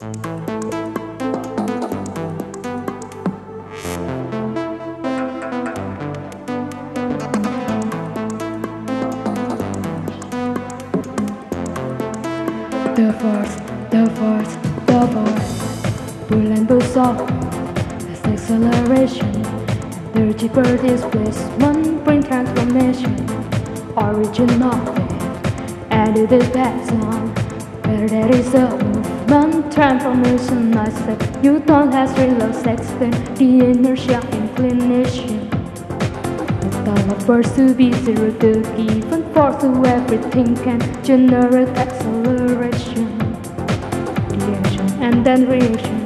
The force, the force, the force. Bull and bull saw. That's acceleration. Dirty bird is bliss. One brain transformation. Original. And it is best on. Where there is a wolf movement Transformation I said You don't have real The inertia inclination. The force to be zero The given force to everything can generate acceleration. Reaction and then reaction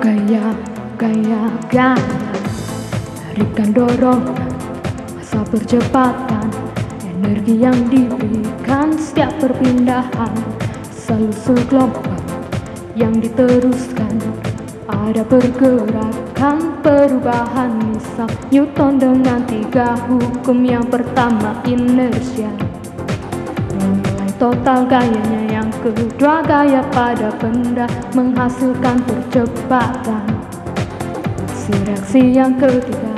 Gaya, gaya, gaya. Berikan dorongan Masa percepatan. Energi yang diberikan Setiap perpindahan. Selalu gelombang Yang diteruskan. Ada pergerakan Perubahan. Misal Newton dengan tiga hukum. Yang pertama inersia. Nilai total gayanya kedua Gaya pada benda menghasilkan percepatan. Si reaksi yang ketiga.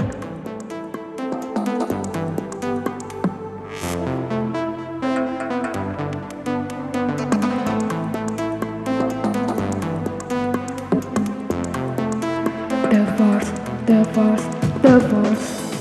The force, the force, the force